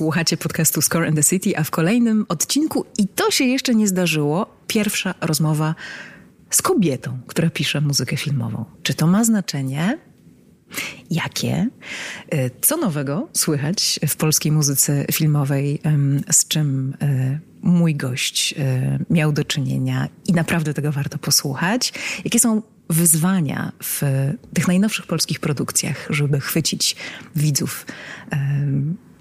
Słuchacie podcastu Score and the City, a w kolejnym odcinku, i to się jeszcze nie zdarzyło, pierwsza rozmowa z kobietą, która pisze muzykę filmową. Czy to ma znaczenie? Jakie? Y, co nowego słychać w polskiej muzyce filmowej, z czym y, mój gość y, miał do czynienia i naprawdę tego warto posłuchać? Jakie są wyzwania w tych najnowszych polskich produkcjach, żeby chwycić widzów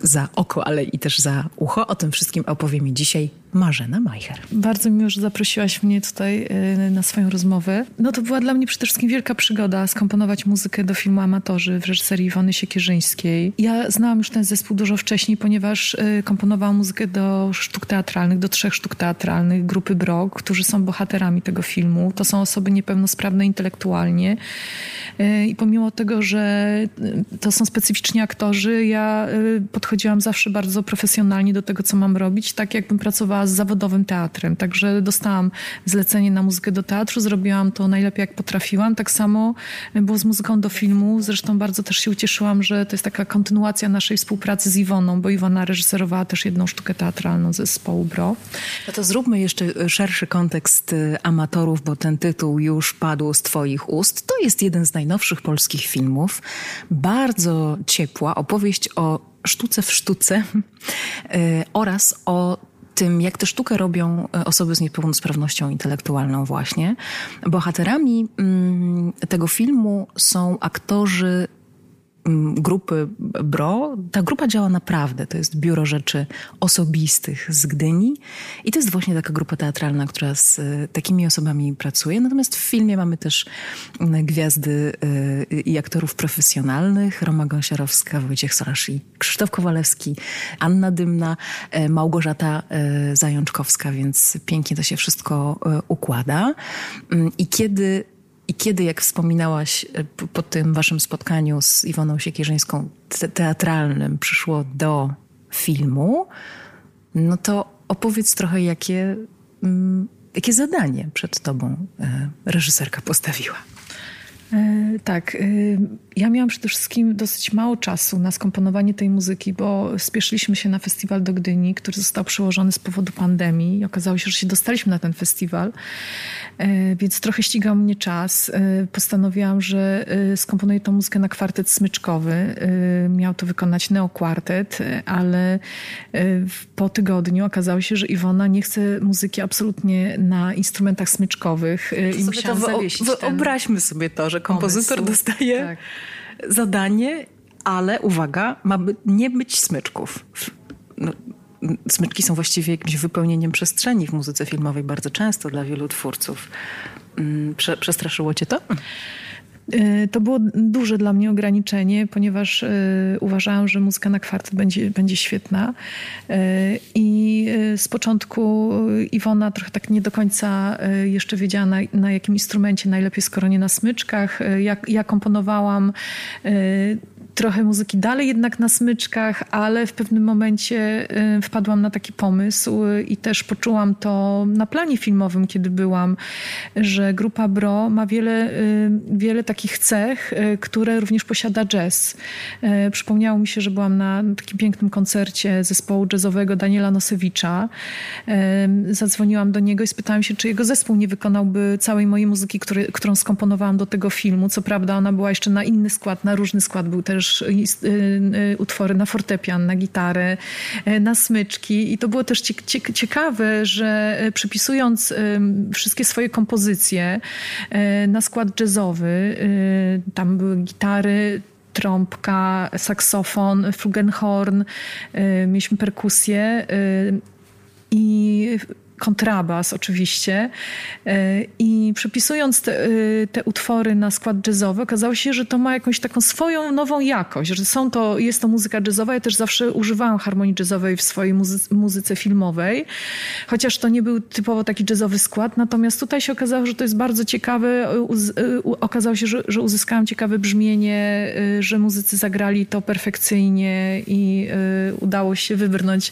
za oko, ale i też za ucho. O tym wszystkim opowie mi dzisiaj Marzena Majcher. Bardzo miło, że zaprosiłaś mnie tutaj y, na swoją rozmowę. No to była dla mnie przede wszystkim wielka przygoda skomponować muzykę do filmu Amatorzy w reżyserii Iwony Siekierzyńskiej. Ja znałam już ten zespół dużo wcześniej, ponieważ y, komponowałam muzykę do sztuk teatralnych, do trzech sztuk teatralnych grupy Brok, którzy są bohaterami tego filmu. To są osoby niepełnosprawne intelektualnie y, i pomimo tego, że to są specyficzni aktorzy, ja podchodziłam zawsze bardzo profesjonalnie do tego, co mam robić, tak jakbym pracowała z zawodowym teatrem. Także dostałam zlecenie na muzykę do teatru, zrobiłam to najlepiej jak potrafiłam. Tak samo było z muzyką do filmu. Zresztą bardzo też się ucieszyłam, że to jest taka kontynuacja naszej współpracy z Iwoną, bo Iwona reżyserowała też jedną sztukę teatralną zespołu BRO. No to zróbmy jeszcze szerszy kontekst y, amatorów, bo ten tytuł już padł z twoich ust. To jest jeden z najnowszych polskich filmów. Bardzo ciepła opowieść o sztuce w sztuce y, oraz o tym, jak tę sztukę robią e, osoby z niepełnosprawnością intelektualną właśnie. Bohaterami mm, tego filmu są aktorzy grupy BRO. Ta grupa działa naprawdę. To jest Biuro Rzeczy Osobistych z Gdyni i to jest właśnie taka grupa teatralna, która z e, takimi osobami pracuje. Natomiast w filmie mamy też mm, gwiazdy e, i aktorów profesjonalnych. Roma Gąsiorowska, Wojciech Sorasz i Krzysztof Kowalewski, Anna Dymna, e, Małgorzata Zajączkowska, więc pięknie to się wszystko układa. Mm, I kiedy i kiedy, jak wspominałaś e, po tym waszym spotkaniu z Iwoną Siekierzyńską te teatralnym, przyszło do filmu, no to opowiedz trochę, jakie, mm, jakie zadanie przed tobą e, reżyserka postawiła. E, tak. E, ja miałam przede wszystkim dosyć mało czasu na skomponowanie tej muzyki, bo spieszyliśmy się na festiwal do Gdyni, który został przełożony z powodu pandemii i okazało się, że się dostaliśmy na ten festiwal, e, więc trochę ścigał mnie czas. Postanowiłam, że skomponuję tą muzykę na kwartet smyczkowy. Miał to wykonać neokwartet, ale po tygodniu okazało się, że Iwona nie chce muzyki absolutnie na instrumentach smyczkowych. I musiałam zawiesić Wyobraźmy sobie to, że że kompozytor pomysł. dostaje tak. zadanie, ale uwaga, ma by nie być smyczków. No, smyczki są właściwie jakimś wypełnieniem przestrzeni w muzyce filmowej bardzo często dla wielu twórców. Mm, prze, przestraszyło cię to? Y, to było duże dla mnie ograniczenie, ponieważ y, uważałam, że muzyka na kwartet będzie, będzie świetna. Y, I z początku Iwona trochę tak nie do końca jeszcze wiedziała, na, na jakim instrumencie najlepiej, skoro nie na smyczkach. Ja, ja komponowałam trochę muzyki dalej jednak na smyczkach, ale w pewnym momencie y, wpadłam na taki pomysł i też poczułam to na planie filmowym, kiedy byłam, że grupa Bro ma wiele, y, wiele takich cech, y, które również posiada jazz. Przypomniało mi się, że byłam na takim pięknym koncercie zespołu jazzowego Daniela Nosewicza. Zadzwoniłam do niego i spytałam się, czy jego zespół nie wykonałby całej mojej muzyki, który, którą skomponowałam do tego filmu. Co prawda ona była jeszcze na inny skład, na różny skład był też też y, y, utwory na fortepian, na gitarę, y, na smyczki. I to było też ciekawe, że przypisując wszystkie swoje kompozycje na skład jazzowy, tam były gitary, trąbka, saksofon, flugelhorn, mieliśmy perkusję i kontrabas oczywiście. E, I przepisując te, e, te, utwory na skład jazzowy, okazało się, że to ma jakąś taką swoją nową jakość, że są to, jest to muzyka jazzowa. Ja też zawsze używałam harmonii jazzowej w swojej muzy muzyce filmowej, chociaż to nie był typowo taki jazzowy skład. Natomiast tutaj się okazało, że to jest bardzo ciekawe. Okazało się, że, że uzyskałam ciekawe brzmienie, e, że muzycy zagrali to perfekcyjnie i udało się wybrnąć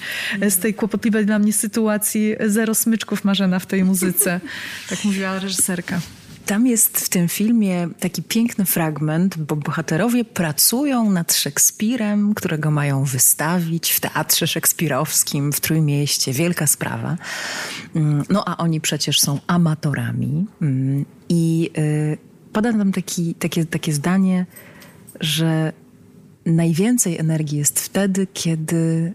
z tej kłopotliwej dla mnie sytuacji zero smyczków Marzena w tej muzyce. Tak mówiła reżyserka. tam jest w tym filmie taki piękny fragment, bo bohaterowie pracują nad Szekspirem, którego mają wystawić w teatrze szekspirowskim w Trójmieście. Wielka sprawa. Mm, no a oni przecież są amatorami. Mm, I y, pada tam taki, takie, takie zdanie, że najwięcej energii jest wtedy, kiedy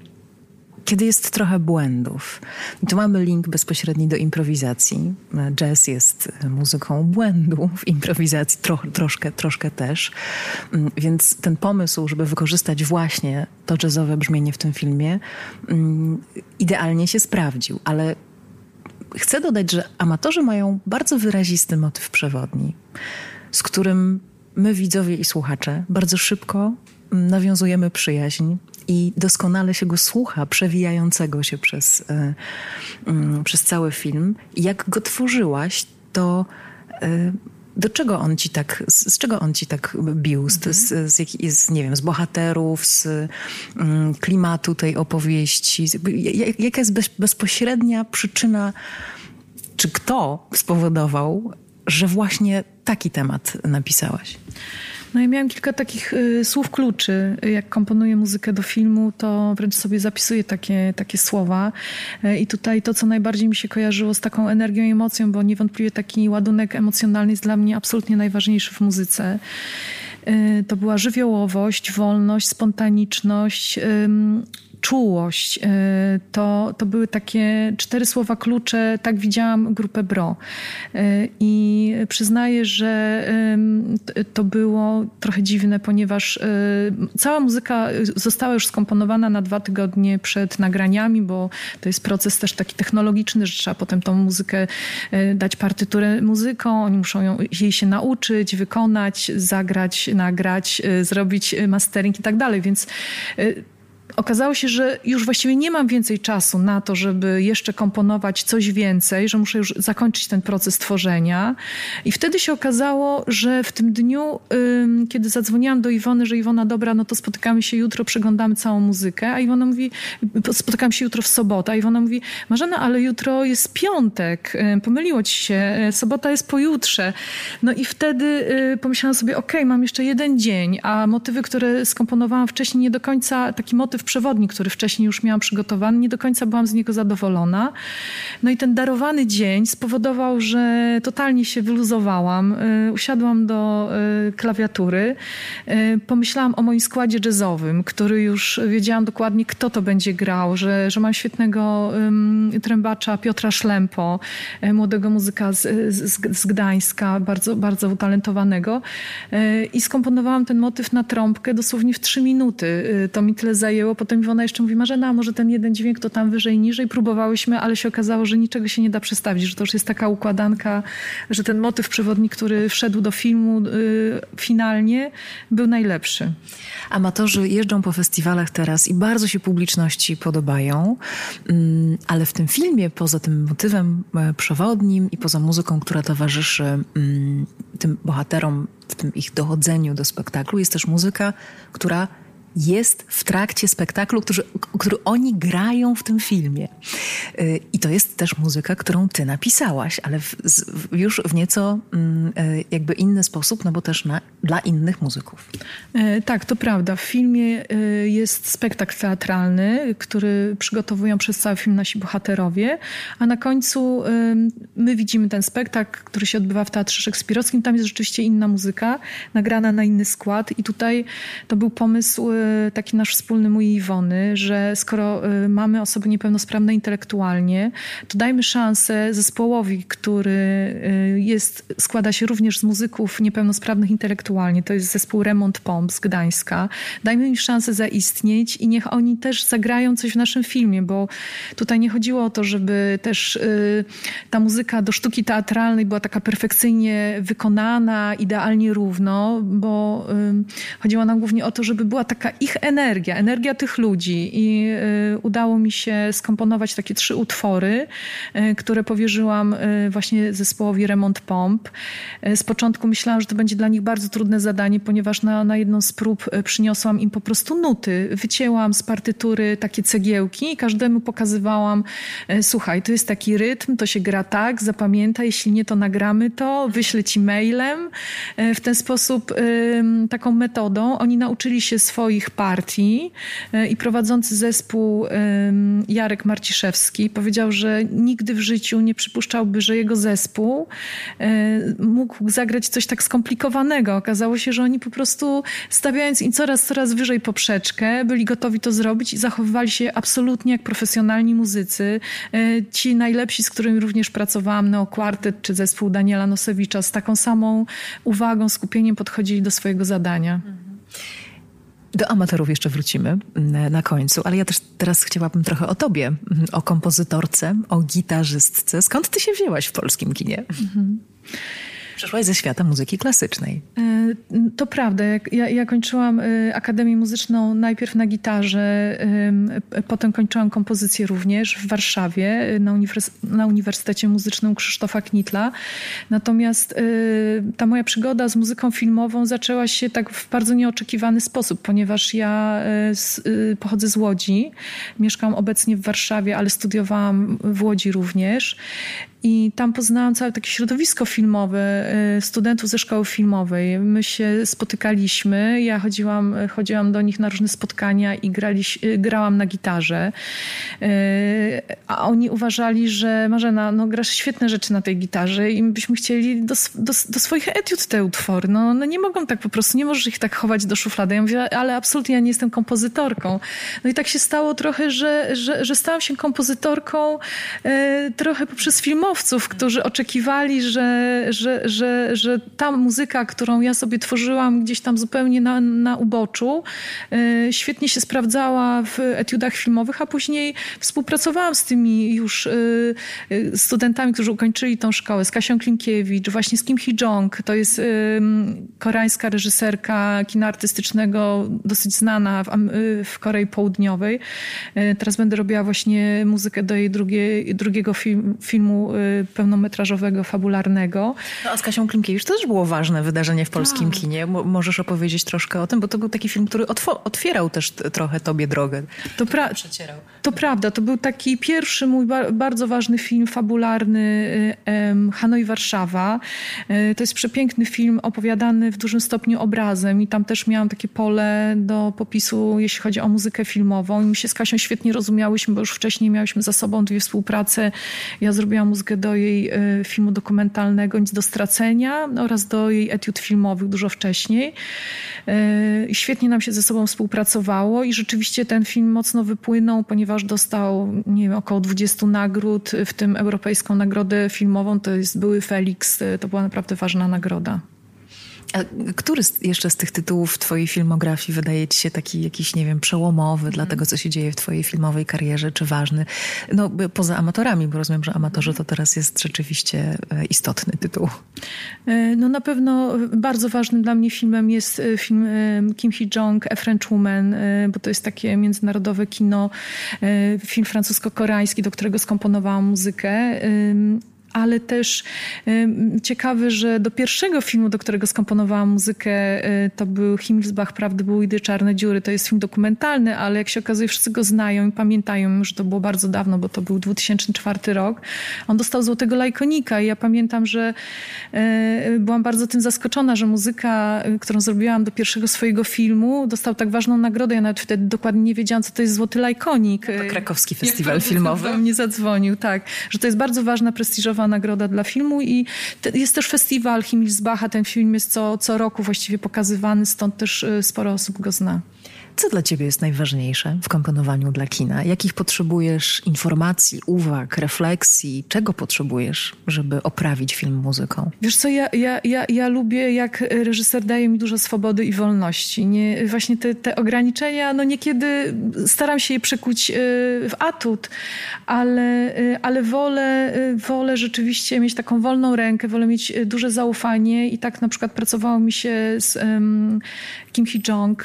kiedy jest trochę błędów. I tu mamy link bezpośredni do improwizacji. Jazz jest muzyką błędów, improwizacji tro, troszkę, troszkę też. Mm, więc ten pomysł, żeby wykorzystać właśnie to jazzowe brzmienie w tym filmie, mm, idealnie się sprawdził. Ale chcę dodać, że amatorzy mają bardzo wyrazisty motyw przewodni, z którym my, widzowie i słuchacze, bardzo szybko nawiązujemy przyjaźń i doskonale się go słucha, przewijającego się przez, e, mm, przez cały film. jak go tworzyłaś, to e, do czego on ci tak, z, z czego on ci tak bił? Z, mhm. z, z, z, nie wiem, z bohaterów, z mm, klimatu tej opowieści? Jaka jest bez, bezpośrednia przyczyna, czy kto spowodował, że właśnie taki temat napisałaś? No ja miałam kilka takich y, słów kluczy. Jak komponuję muzykę do filmu, to wręcz sobie zapisuję takie, takie słowa. Y, I tutaj to, co najbardziej mi się kojarzyło z taką energią i emocją, bo niewątpliwie taki ładunek emocjonalny jest dla mnie absolutnie najważniejszy w muzyce. Y, to była żywiołowość, wolność, spontaniczność, czułość. Y, to, to były takie cztery słowa klucze. Tak widziałam grupę Bro. Y, I przyznaję, że to było trochę dziwne, ponieważ y, cała muzyka została już skomponowana na dwa tygodnie przed nagraniami, bo to jest proces też taki technologiczny, że trzeba potem tą muzykę dać partyturę muzyką, oni muszą ją, jej się nauczyć, wykonać, zagrać, nagrać, zrobić mastering i tak dalej, więc okazało się, że już właściwie nie mam więcej czasu na to, żeby jeszcze komponować coś więcej, że muszę już zakończyć ten proces tworzenia. I wtedy się okazało, że w tym dniu, kiedy zadzwoniłam do Iwony, że Iwona, dobra, no to spotykamy się jutro, przeglądamy całą muzykę, a Iwona mówi, spotykamy się jutro w sobotę, a Iwona mówi, Marzena, ale jutro jest piątek, pomyliło ci się, e, sobota jest pojutrze. No i wtedy y, pomyślałam sobie, okej, okay, mam jeszcze jeden dzień, a motywy, które skomponowałam wcześniej, nie do końca taki motyw przewodnik, który wcześniej już miałam przygotowany, nie do końca byłam z niego zadowolona. No i ten darowany dzień spowodował, że totalnie się wyluzowałam. Y, usiadłam do y, klawiatury. Y, pomyślałam o moim składzie jazzowym, który już wiedziałam dokładnie, kto to będzie grał, że, że mam świetnego trębacza Piotra Szlempo, młodego muzyka z, z, z Gdańska, bardzo, bardzo utalentowanego. I skomponowałam ten motyw na trąbkę dosłownie w trzy minuty. To mi tyle zajęło, było. Potem Iwona jeszcze mówi, Marzena, może ten jeden dźwięk to tam wyżej, niżej. Próbowałyśmy, ale się okazało, że niczego się nie da przestawić, że to już jest taka układanka, że ten motyw przewodnik, który wszedł do filmu yy, finalnie, był najlepszy. Amatorzy jeżdżą po festiwalach teraz i bardzo się publiczności podobają, mm, ale w tym filmie, poza tym motywem e, przewodnim i poza muzyką, która towarzyszy mm, tym bohaterom w tym ich dochodzeniu do spektaklu, jest też muzyka, która jest w trakcie spektaklu, który, który oni grają w tym filmie. Y, I to jest też muzyka, którą ty napisałaś, ale w, już w nieco mm, y, jakby inny sposób, no bo też na, dla innych muzyków. E, tak, to prawda. W filmie y, jest spektakl teatralny, który przygotowują przez cały film nasi bohaterowie, a na końcu my widzimy ten spektakl, który się odbywa w Teatrze Szekspirowskim. Tam jest rzeczywiście inna muzyka, nagrana na inny skład i tutaj to był pomysł taki nasz wspólny mój Iwony, że skoro y, mamy osoby niepełnosprawne intelektualnie, to dajmy szansę zespołowi, który y, jest, składa się również z muzyków niepełnosprawnych intelektualnie. To jest zespół Remont Pomp z Gdańska. Dajmy im szansę zaistnieć i niech oni też zagrają coś w naszym filmie, bo tutaj nie chodziło o to, żeby też y, ta muzyka do sztuki teatralnej była taka perfekcyjnie wykonana, idealnie równo, bo chodziło nam głównie o to, żeby była taka ich energia, energia tych ludzi i udało mi się skomponować takie trzy utwory, które powierzyłam właśnie zespołowi Remont Pomp. Z początku myślałam, że to będzie dla nich bardzo trudne zadanie, ponieważ na, na jedną z prób przyniosłam im po prostu nuty. Wycięłam z partytury takie cegiełki i każdemu pokazywałam, słuchaj, to jest taki rytm, to się gra tak, zapamiętaj, jeśli nie, to nagramy to, wyślę ci mailem. W ten sposób, taką metodą, oni nauczyli się swoich partii e, i prowadzący zespół Jarek Marciszewski powiedział, że nigdy w życiu nie przypuszczałby, że jego zespół e, mógł zagrać coś tak skomplikowanego. Okazało się, że oni po prostu stawiając im coraz, coraz wyżej poprzeczkę, byli gotowi to zrobić i zachowywali się absolutnie jak profesjonalni muzycy. E, ci najlepsi, z którymi również pracowałam, Neo Quartet czy zespół Daniela Nosewicza, z taką samą uwagą, skupieniem podchodzili do swojego zadania. Do amatorów jeszcze wrócimy mm, na końcu, ale ja też teraz chciałabym trochę o tobie, mm, o kompozytorce, o gitarzystce. Skąd ty się wzięłaś w polskim kinie? Mhm. Przyszłaś ze świata muzyki klasycznej. E, to prawda. Ja, ja kończyłam e, Akademię Muzyczną najpierw na gitarze, potem kończyłam kompozycję również w Warszawie na, na Uniwersytecie Muzycznym Krzysztofa Knitla. Natomiast ta moja przygoda z muzyką filmową zaczęła się tak w bardzo nieoczekiwany sposób, ponieważ ja pochodzę z Łodzi. Mieszkam obecnie w Warszawie, ale studiowałam w Łodzi również. I tam poznałam całe takie środowisko filmowe y, studentów ze szkoły filmowej. My się spotykaliśmy, ja chodziłam, chodziłam do nich na różne spotkania i grali, y, grałam na gitarze. Y, a oni uważali, że Marzena, no grasz świetne rzeczy na tej gitarze i byśmy chcieli do, do, do swoich etiud te utwory. No, no nie mogą tak po prostu, nie możesz ich tak chować do szuflady. Ja mówię, ale absolutnie ja nie jestem kompozytorką. No i tak się stało trochę, że, że, że stałam się kompozytorką trochę poprzez filmową którzy oczekiwali, że, że, że, że ta muzyka, którą ja sobie tworzyłam gdzieś tam zupełnie na, na uboczu, e, świetnie się sprawdzała w etiudach filmowych, a później współpracowałam z tymi już e, e, studentami, którzy ukończyli tą szkołę, z Kasią Klimkiewicz, właśnie z Kim Hee-jong, to jest koreańska reżyserka kina artystycznego, dosyć znana w, w Korei Południowej. Teraz będę robiła właśnie muzykę do jej drugie, drugiego film, filmu pełnometrażowego, fabularnego. No, a z Kasią Klimkiewicz to też było ważne wydarzenie w polskim tak. kinie. Możesz opowiedzieć troszkę o tym, bo to był taki film, który otwierał też trochę tobie drogę. To, pra to prawda, to był taki pierwszy mój ba bardzo ważny film fabularny um, Hanoi Warszawa. E, to jest przepiękny film opowiadany w dużym stopniu obrazem i tam też miałam takie pole do popisu, jeśli chodzi o muzykę filmową. I my się z Kasią świetnie rozumiałyśmy, bo już wcześniej miałyśmy za sobą dwie współprace. Ja zrobiłam muzykę do jej e, filmu dokumentalnego Nic do stracenia oraz do jej etiud filmowych dużo wcześniej. E, świetnie nam się ze sobą współpracowało i rzeczywiście ten film mocno wypłynął, ponieważ dostał nie wiem, około 20 nagród, w tym Europejską Nagrodę Filmową, to jest były Felix, e, to była naprawdę ważna nagroda. A który jeszcze z tych tytułów w twojej filmografii wydaje ci się taki jakiś, nie wiem, przełomowy mm. dla tego, co się dzieje w twojej filmowej karierze, czy ważny? No, poza amatorami, bo rozumiem, że amatorzy to teraz jest rzeczywiście e, istotny tytuł. E, no na pewno bardzo ważnym dla mnie filmem jest e, film Kim Hee-jong, A French Woman, bo to jest takie międzynarodowe kino, film francusko-koreański, do którego skomponowałam muzykę ale też ciekawy, że do pierwszego filmu, do którego skomponowałam muzykę, y, to był Himmelsbach, Prawdy, Bójdy, Czarne Dziury. To jest film dokumentalny, ale jak się okazuje, wszyscy go znają i pamiętają, że to było bardzo dawno, bo to był 2004 rok. On dostał Złotego Lajkonika i ja pamiętam, że y, byłam bardzo tym zaskoczona, że muzyka, y, którą zrobiłam do pierwszego swojego filmu, dostał tak ważną nagrodę. Ja nawet wtedy dokładnie nie wiedziałam, co to jest Złoty Lajkonik. To krakowski festiwal filmowy. do mnie zadzwonił, tak. Że to jest bardzo ważna, prestiżowa nagroda dla filmu i jest też festiwal Himmelsbacha. Ten film jest co, co roku właściwie pokazywany, stąd też y, sporo osób go zna. Co dla ciebie jest najważniejsze w komponowaniu dla kina? Jakich potrzebujesz informacji, uwag, refleksji? Czego potrzebujesz, żeby oprawić film muzyką? Wiesz co, ja, ja, ja, ja lubię, jak reżyser daje mi dużo swobody i wolności. Nie, właśnie te, te ograniczenia, no niekiedy staram się je przekuć y, w atut, ale, y, ale wolę, y, wolę rzeczywiście mieć taką wolną rękę, wolę mieć duże zaufanie i tak na przykład pracowało mi się z um, Kim Hee-jong,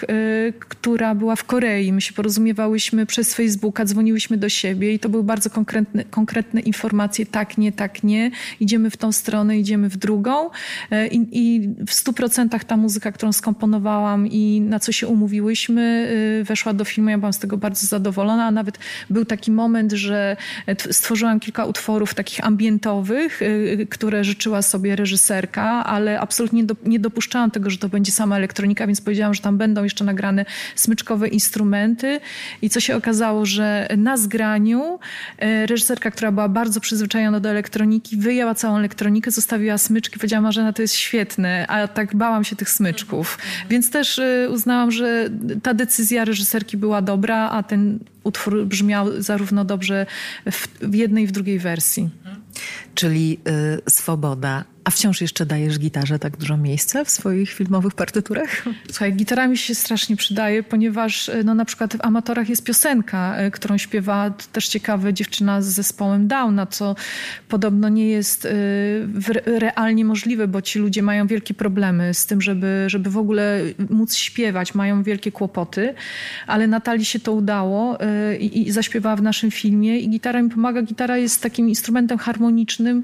który która była w Korei. My się porozumiewałyśmy przez Facebooka, dzwoniłyśmy do siebie i to były bardzo konkretne, konkretne informacje, tak, nie, tak, nie. Idziemy w tą stronę, idziemy w drugą. E, I, i w stu procentach ta muzyka, którą skomponowałam i na co się umówiłyśmy, e, weszła do filmu. Ja byłam z tego bardzo zadowolona, a nawet był taki moment, że stworzyłam kilka utworów takich ambientowych, które życzyła sobie reżyserka, ale absolutnie nie dopuszczałam tego, że to będzie sama elektronika, więc powiedziałam, że tam będą jeszcze nagrane smyczkowe instrumenty. I co się okazało, że na zgraniu e, reżyserka, która była bardzo przyzwyczajona do elektroniki, wyjęła całą elektronikę, zostawiła smyczki, powiedziała, Marzena, to jest świetne, a tak bałam się tych smyczków. Więc też e, uznałam, że ta decyzja reżyserki była dobra, a ten utwór brzmiał zarówno dobrze w, jednej i w drugiej wersji. Czyli y, swoboda a wciąż jeszcze dajesz gitarze tak dużo miejsca w swoich filmowych partyturach? Słuchaj, gitara mi się strasznie przydaje, ponieważ e, no, na przykład w Amatorach jest piosenka, e, którą śpiewa też ciekawa dziewczyna z zespołem Downa, co podobno nie jest e, realnie możliwe, bo ci ludzie mają wielkie problemy z tym, żeby, żeby w ogóle móc śpiewać, mają wielkie kłopoty, ale Natalii się to udało i, i zaśpiewała w naszym filmie i gitara mi pomaga. Gitara jest takim instrumentem harmonicznym,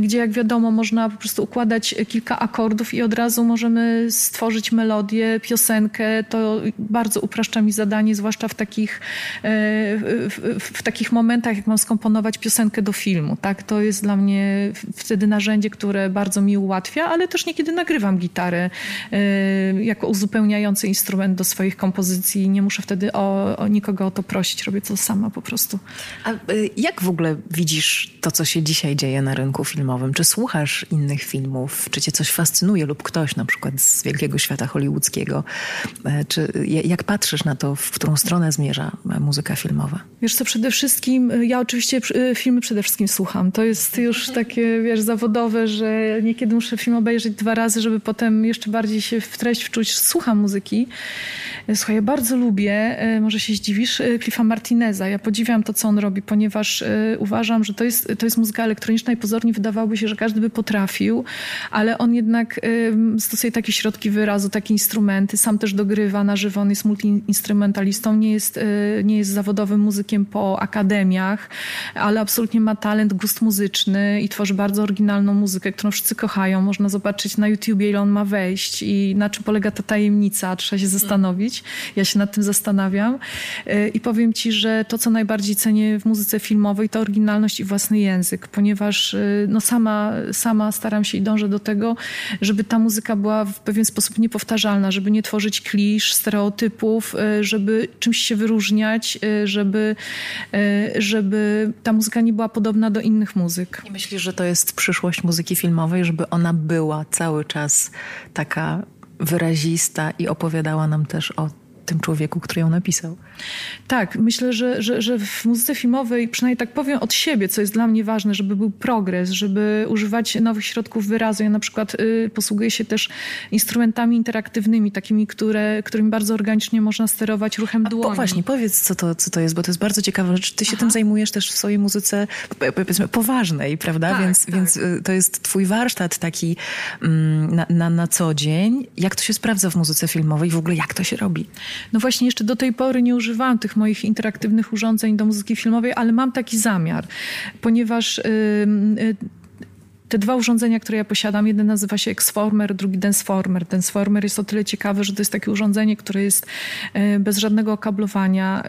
gdzie jak wiadomo można prostu układać kilka akordów i od razu możemy stworzyć melodię, piosenkę. To bardzo upraszcza mi zadanie, zwłaszcza w takich, e, w, w takich momentach, jak mam skomponować piosenkę do filmu. Tak? To jest dla mnie wtedy narzędzie, które bardzo mi ułatwia, ale też niekiedy nagrywam gitarę e, jako uzupełniający instrument do swoich kompozycji. Nie muszę wtedy o, o nikogo o to prosić, robię to sama po prostu. A e, jak w ogóle widzisz to, co się dzisiaj dzieje na rynku filmowym? Czy słuchasz innych innych filmów? Czy cię coś fascynuje lub ktoś na przykład z wielkiego świata hollywoodzkiego? E, czy jak patrzysz na to, w którą stronę zmierza muzyka filmowa? Wiesz co, przede wszystkim, e, ja oczywiście e, filmy przede wszystkim słucham. To jest już takie, wiesz, zawodowe, że niekiedy muszę film obejrzeć dwa razy, żeby potem jeszcze bardziej się w treść wczuć. Słucham muzyki. Słuchaj, ja bardzo lubię, może się zdziwisz, Cliffa Martineza. Ja podziwiam to, co on robi, ponieważ uważam, że to jest, to jest muzyka elektroniczna i pozornie wydawałoby się, że każdy by potrafił ale on jednak stosuje takie środki wyrazu, takie instrumenty, sam też dogrywa na żywo, on jest multiinstrumentalistą, nie jest, y, nie jest zawodowym muzykiem po akademiach, ale absolutnie ma talent, gust muzyczny i tworzy bardzo oryginalną muzykę, którą wszyscy kochają. Można zobaczyć na YouTubie, ile on ma wejść i na czym polega ta tajemnica, trzeba się zastanowić. Ja się nad tym zastanawiam y, i powiem ci, że to, co najbardziej cenię w muzyce filmowej, to oryginalność i własny język, ponieważ y, no sama, sama staram się i dążę do tego, żeby ta muzyka była w pewien sposób niepowtarzalna, żeby nie tworzyć klisz, stereotypów, e, żeby czymś się wyróżniać, e, żeby, e, żeby ta muzyka nie była podobna do innych muzyk. I myślisz, że to jest przyszłość muzyki filmowej, żeby ona była cały czas taka wyrazista i opowiadała nam też o tym człowieku, który ją napisał. Tak, myślę, że, że, że w muzyce filmowej, przynajmniej tak powiem od siebie, co jest dla mnie ważne, żeby był progres, żeby używać nowych środków wyrazu. Ja na przykład y, posługuję się też instrumentami interaktywnymi, takimi, które, którymi bardzo organicznie można sterować ruchem dłoni. Po, właśnie, powiedz, co to, co to jest, bo to jest bardzo ciekawe rzecz. Ty się Aha. tym zajmujesz też w swojej muzyce, powiedzmy, poważnej, prawda? Tak, więc, tak. więc y, to jest twój warsztat taki mm, na, na, na co dzień. Jak to się sprawdza w muzyce filmowej? W ogóle jak to się robi? No właśnie, jeszcze do tej pory nie używałam tych moich interaktywnych urządzeń do muzyki filmowej, ale mam taki zamiar, ponieważ yy, te dwa urządzenia, które ja posiadam, jeden nazywa się Xformer, drugi Denseformer. Denseformer jest o tyle ciekawy, że to jest takie urządzenie, które jest e, bez żadnego okablowania,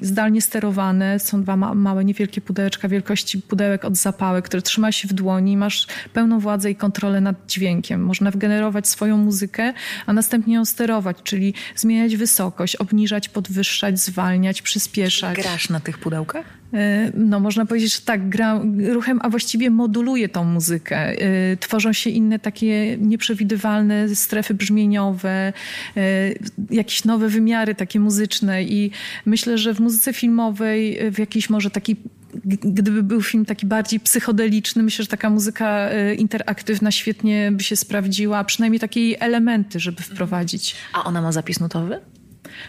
zdalnie sterowane. Są dwa małe, niewielkie pudełeczka wielkości pudełek od zapałek, które trzyma się w dłoni i masz pełną władzę i kontrolę nad dźwiękiem. Można wgenerować swoją muzykę, a następnie ją sterować, czyli zmieniać wysokość, obniżać, podwyższać, zwalniać, przyspieszać. Grasz na tych pudełkach? E, no można powiedzieć, że tak, gra ruchem, a właściwie moduluje tą muzykę. E, tworzą się inne takie nieprzewidywalne strefy brzmieniowe, e, jakieś nowe wymiary takie muzyczne i myślę, że w muzyce filmowej w jakiś może taki gdyby był film taki bardziej psychodeliczny, myślę, że taka muzyka interaktywna świetnie by się sprawdziła, przynajmniej takie elementy, żeby wprowadzić. A ona ma zapis nutowy?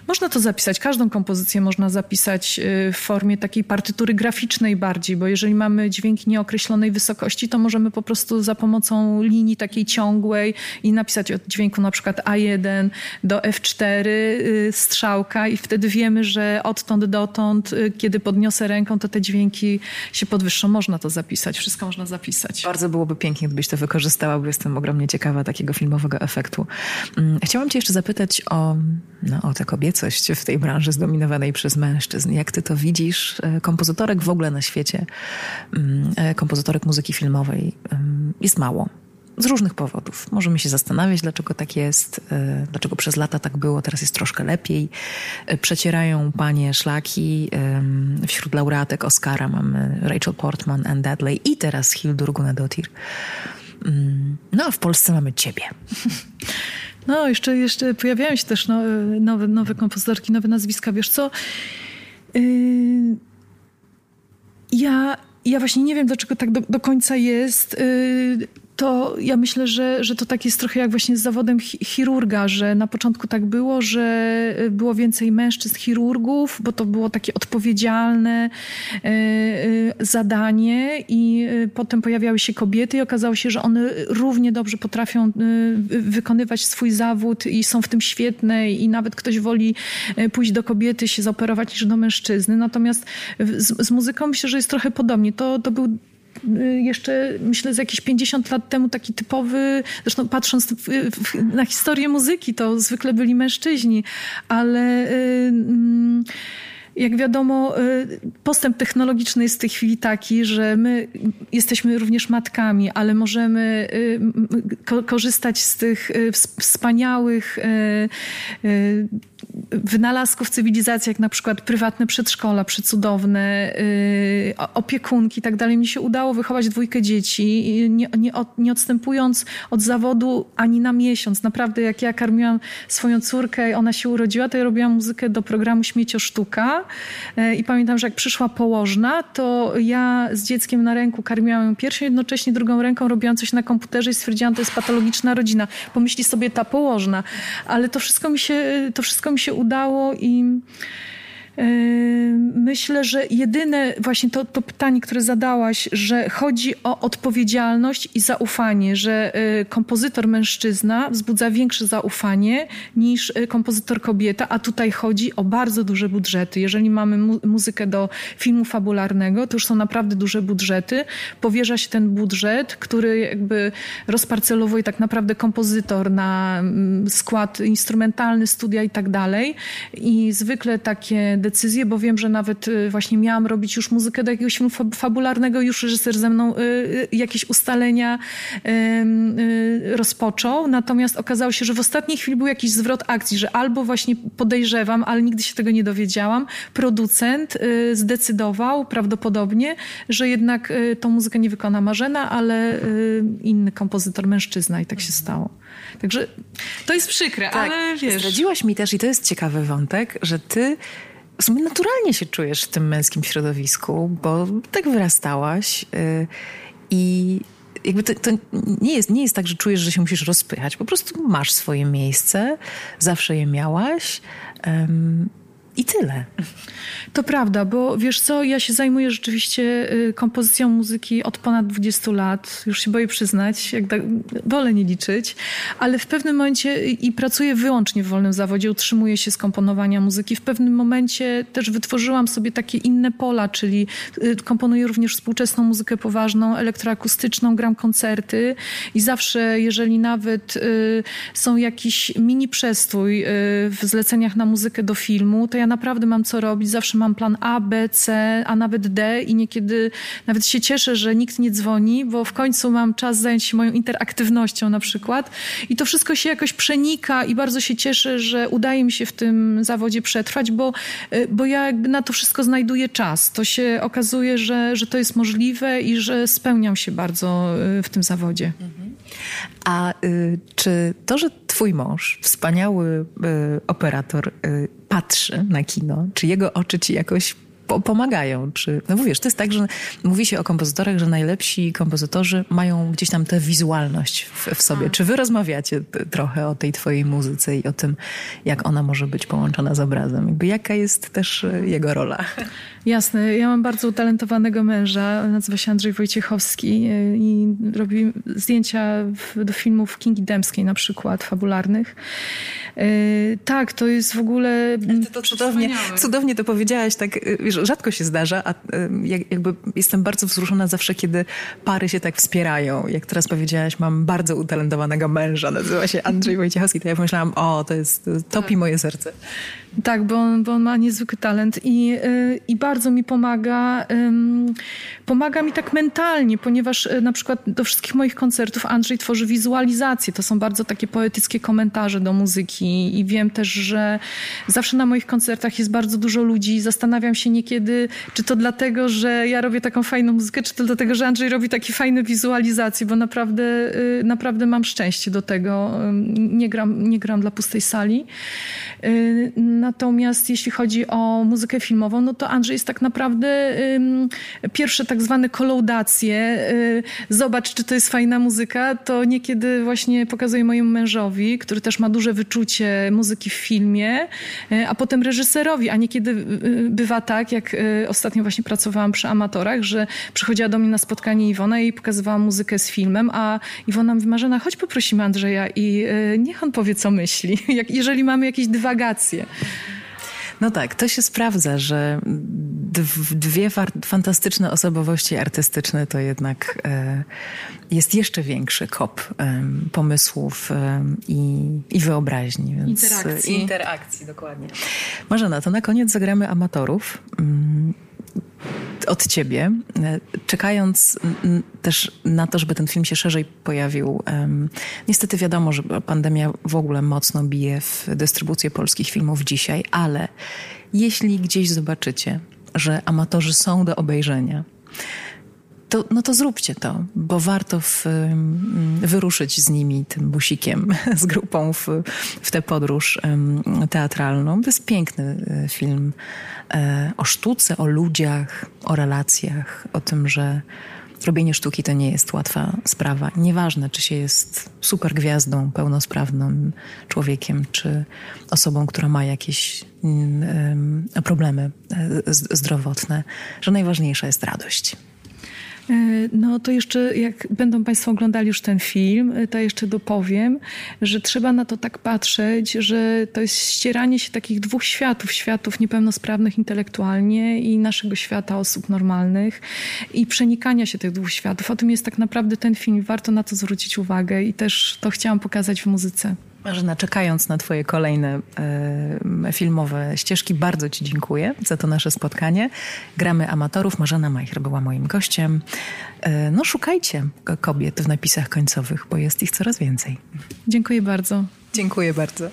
Można to zapisać. Każdą kompozycję można zapisać y, w formie takiej partytury graficznej bardziej, bo jeżeli mamy dźwięki nieokreślonej wysokości, to możemy po prostu za pomocą linii takiej ciągłej i napisać od dźwięku na przykład A1 do F4 y, strzałka i wtedy wiemy, że odtąd dotąd, y, kiedy podniosę ręką, to te dźwięki się podwyższą. Można to zapisać. Wszystko można zapisać. Bardzo byłoby pięknie, gdybyś to wykorzystała, bo jestem ogromnie ciekawa takiego filmowego efektu. Mm, chciałam cię jeszcze zapytać o, no, o tę kobiecość w tej branży zdominowanej przez mężczyzn. Jak ty to widzisz? E, kompozytorek w ogóle na świecie, mm, e, kompozytorek muzyki filmowej mm, jest mało. Z różnych powodów. Możemy się zastanawiać, dlaczego tak jest, e, dlaczego przez lata tak było, teraz jest troszkę lepiej. Przecierają panie szlaki. Wśród laureatek Oscara mamy Rachel Portman, Anne Dudley i teraz Hildur Gunnadottir. Mm, no a w Polsce mamy ciebie. No, jeszcze, jeszcze pojawiają się też no, nowe, nowe kompozytorki, nowe nazwiska. Wiesz co? Yy, ja, ja właśnie nie wiem, dlaczego tak do, do końca jest. Yy, to ja myślę, że, że to tak jest trochę jak właśnie z zawodem chirurga, że na początku tak było, że y, było więcej mężczyzn chirurgów, bo to było takie odpowiedzialne y, y, zadanie i potem pojawiały się kobiety i okazało się, że one równie dobrze potrafią wykonywać swój zawód i są w tym świetne i nawet ktoś woli pójść do kobiety, się zaoperować niż do mężczyzny. Natomiast z, z muzyką myślę, że jest trochę podobnie. To, to był jeszcze myślę z jakieś 50 lat temu taki typowy, zresztą patrząc na historię muzyki, to zwykle byli mężczyźni, ale y, mm, jak wiadomo, y, postęp technologiczny jest w tej chwili taki, że my jesteśmy również matkami, ale możemy korzystać z tych wspaniałych wynalazków cywilizacji, jak na przykład prywatne przedszkola przecudowne, yy, opiekunki i tak dalej. Mi się udało wychować dwójkę dzieci, nie, nie, nie odstępując od zawodu ani na miesiąc. Naprawdę, jak ja karmiłam swoją córkę i ona się urodziła, to ja robiłam muzykę do programu Śmiecio Sztuka yy, i pamiętam, że jak przyszła położna, to ja z dzieckiem na ręku karmiłam ją pierwszą, jednocześnie drugą ręką robiłam coś na komputerze i stwierdziłam, to jest patologiczna rodzina. Pomyśli sobie ta położna. Ale to wszystko mi się, to wszystko mi się udało i Myślę, że jedyne właśnie to, to pytanie, które zadałaś, że chodzi o odpowiedzialność i zaufanie, że y, kompozytor mężczyzna wzbudza większe zaufanie niż y, kompozytor kobieta, a tutaj chodzi o bardzo duże budżety. Jeżeli mamy mu muzykę do filmu fabularnego, to już są naprawdę duże budżety. Powierza się ten budżet, który jakby rozparcelowuje tak naprawdę kompozytor na mm, skład instrumentalny, studia i tak dalej. I zwykle takie decyzje, bo wiem, że nawet y, właśnie miałam robić już muzykę do jakiegoś filmu fabularnego, już reżyser ze mną y, y, jakieś ustalenia rozpoczął, natomiast okazało się, że w ostatniej chwili był jakiś zwrot akcji, że albo właśnie podejrzewam, ale nigdy się tego nie dowiedziałam, producent zdecydował prawdopodobnie, że jednak tą muzykę nie wykona Marzena, ale inny kompozytor, mężczyzna i tak się stało. Także to jest przykre, tak, ale wiesz... Zdradziłaś mi też, i to jest ciekawy wątek, że ty w sumie naturalnie się czujesz w tym męskim środowisku, bo tak wyrastałaś yy, i jakby to, to, nie, jest, nie jest tak, że czujesz, że się musisz rozpychać. Po prostu masz swoje miejsce, zawsze je miałaś. I tyle. To prawda, bo wiesz co, ja się zajmuję rzeczywiście y, kompozycją muzyki od ponad 20 lat. Już się boję przyznać, jak tak, wolę nie liczyć, ale w pewnym momencie i pracuję wyłącznie w wolnym zawodzie, utrzymuję się z komponowania muzyki. W pewnym momencie też wytworzyłam sobie takie inne pola, czyli y, komponuję również współczesną muzykę poważną, elektroakustyczną, gram koncerty i zawsze, jeżeli nawet y, są jakiś mini przestój w zleceniach na muzykę do filmu, to ja naprawdę mam co robić, zawsze mam plan A, B, C, a nawet D i niekiedy nawet się cieszę, że nikt nie dzwoni, bo w końcu mam czas zająć się moją interaktywnością na przykład i to wszystko się jakoś przenika i bardzo się cieszę, że udaje mi się w tym zawodzie przetrwać, bo, y, bo ja na to wszystko znajduję czas. To się okazuje, że, że to jest możliwe i że spełniam się bardzo y, w tym zawodzie. Mhm. A y, czy to, że twój mąż, wspaniały y, operator, y, patrzy na kino, czy jego oczy ci jakoś pomagają. Czy, no wiesz, to jest tak, że mówi się o kompozytorach, że najlepsi kompozytorzy mają gdzieś tam tę wizualność w, w sobie. Czy wy rozmawiacie trochę o tej twojej muzyce i o tym, jak ona może być połączona z obrazem? Jakby jaka jest też e, jego rola? Jasne. Ja mam bardzo utalentowanego męża, nazywa się Andrzej Wojciechowski e, i robi zdjęcia do filmów Kingi Dębskiej na przykład, fabularnych. E, tak, to jest w ogóle... To, to cudownie, cudownie to powiedziałaś, tak wiesz, rzadko się zdarza, a jakby jestem bardzo wzruszona zawsze, kiedy pary się tak wspierają. Jak teraz powiedziałaś, mam bardzo utalentowanego męża, nazywa się Andrzej Wojciechowski, to ja pomyślałam, o, to jest, topi tak. moje serce. Tak, bo on, bo on ma niezwykły talent i, yy, i bardzo mi pomaga. Yy, pomaga mi tak mentalnie, ponieważ yy, na przykład do wszystkich moich koncertów Andrzej tworzy wizualizacje. To są bardzo takie poetyckie komentarze do muzyki i wiem też, że zawsze na moich koncertach jest bardzo dużo ludzi. Zastanawiam się niekiedy, czy to dlatego, że ja robię taką fajną muzykę, czy to dlatego, że Andrzej robi takie fajne wizualizacje, bo naprawdę, y, naprawdę mam szczęście do tego. Nie gram, nie gram dla pustej sali. Y, natomiast jeśli chodzi o muzykę filmową, no to Andrzej jest tak naprawdę pierwsze tak zwane kolaudacje. Y, zobacz, czy to jest fajna muzyka. To niekiedy właśnie pokazuje mojemu mężowi, który też ma duże wyczucie muzyki w filmie, a potem reżyserowi, a niekiedy bywa tak, jak ostatnio właśnie pracowałam przy amatorach, że przychodziła do mnie na spotkanie Iwona i pokazywała muzykę z filmem, a Iwona mówi, Marzena, chodź poprosimy Andrzeja i niech on powie, co myśli. Jeżeli mamy jakieś dywagacje. No tak, to się sprawdza, że dwie fantastyczne osobowości artystyczne to jednak e, jest jeszcze większy kop e, pomysłów e, i, i wyobraźni. Więc, interakcji. interakcji, dokładnie. Marzena, to na koniec zagramy amatorów. Mm, od ciebie, czekając też na to, żeby ten film się szerzej pojawił. Niestety wiadomo, że pandemia w ogóle mocno bije w dystrybucję polskich filmów dzisiaj, ale jeśli gdzieś zobaczycie, że amatorzy są do obejrzenia, to, no to zróbcie to, bo warto w, wyruszyć z nimi, tym busikiem, z grupą w, w tę podróż teatralną. To jest piękny e, film e, o sztuce, o ludziach, o relacjach, o tym, że robienie sztuki to nie jest łatwa sprawa. Nieważne, czy się jest super gwiazdą, pełnosprawnym człowiekiem, czy osobą, która ma jakieś mm, problemy e, zdrowotne, że najważniejsza jest radość. E, no to jeszcze, jak będą Państwo oglądali już ten film, e, to jeszcze dopowiem, że trzeba na to tak patrzeć, że to jest ścieranie się takich dwóch światów, światów niepełnosprawnych intelektualnie i naszego świata osób normalnych i przenikania się tych dwóch światów. O tym jest tak naprawdę ten film. Warto na to zwrócić uwagę i też to chciałam pokazać w muzyce. Marzena, czekając na Twoje kolejne e, filmowe ścieżki, bardzo Ci dziękuję za to nasze spotkanie. Gramy amatorów. Marzena Majcher była moim gościem. E, no, szukajcie kobiet w napisach końcowych, bo jest ich coraz więcej. Dziękuję bardzo. Dziękuję bardzo.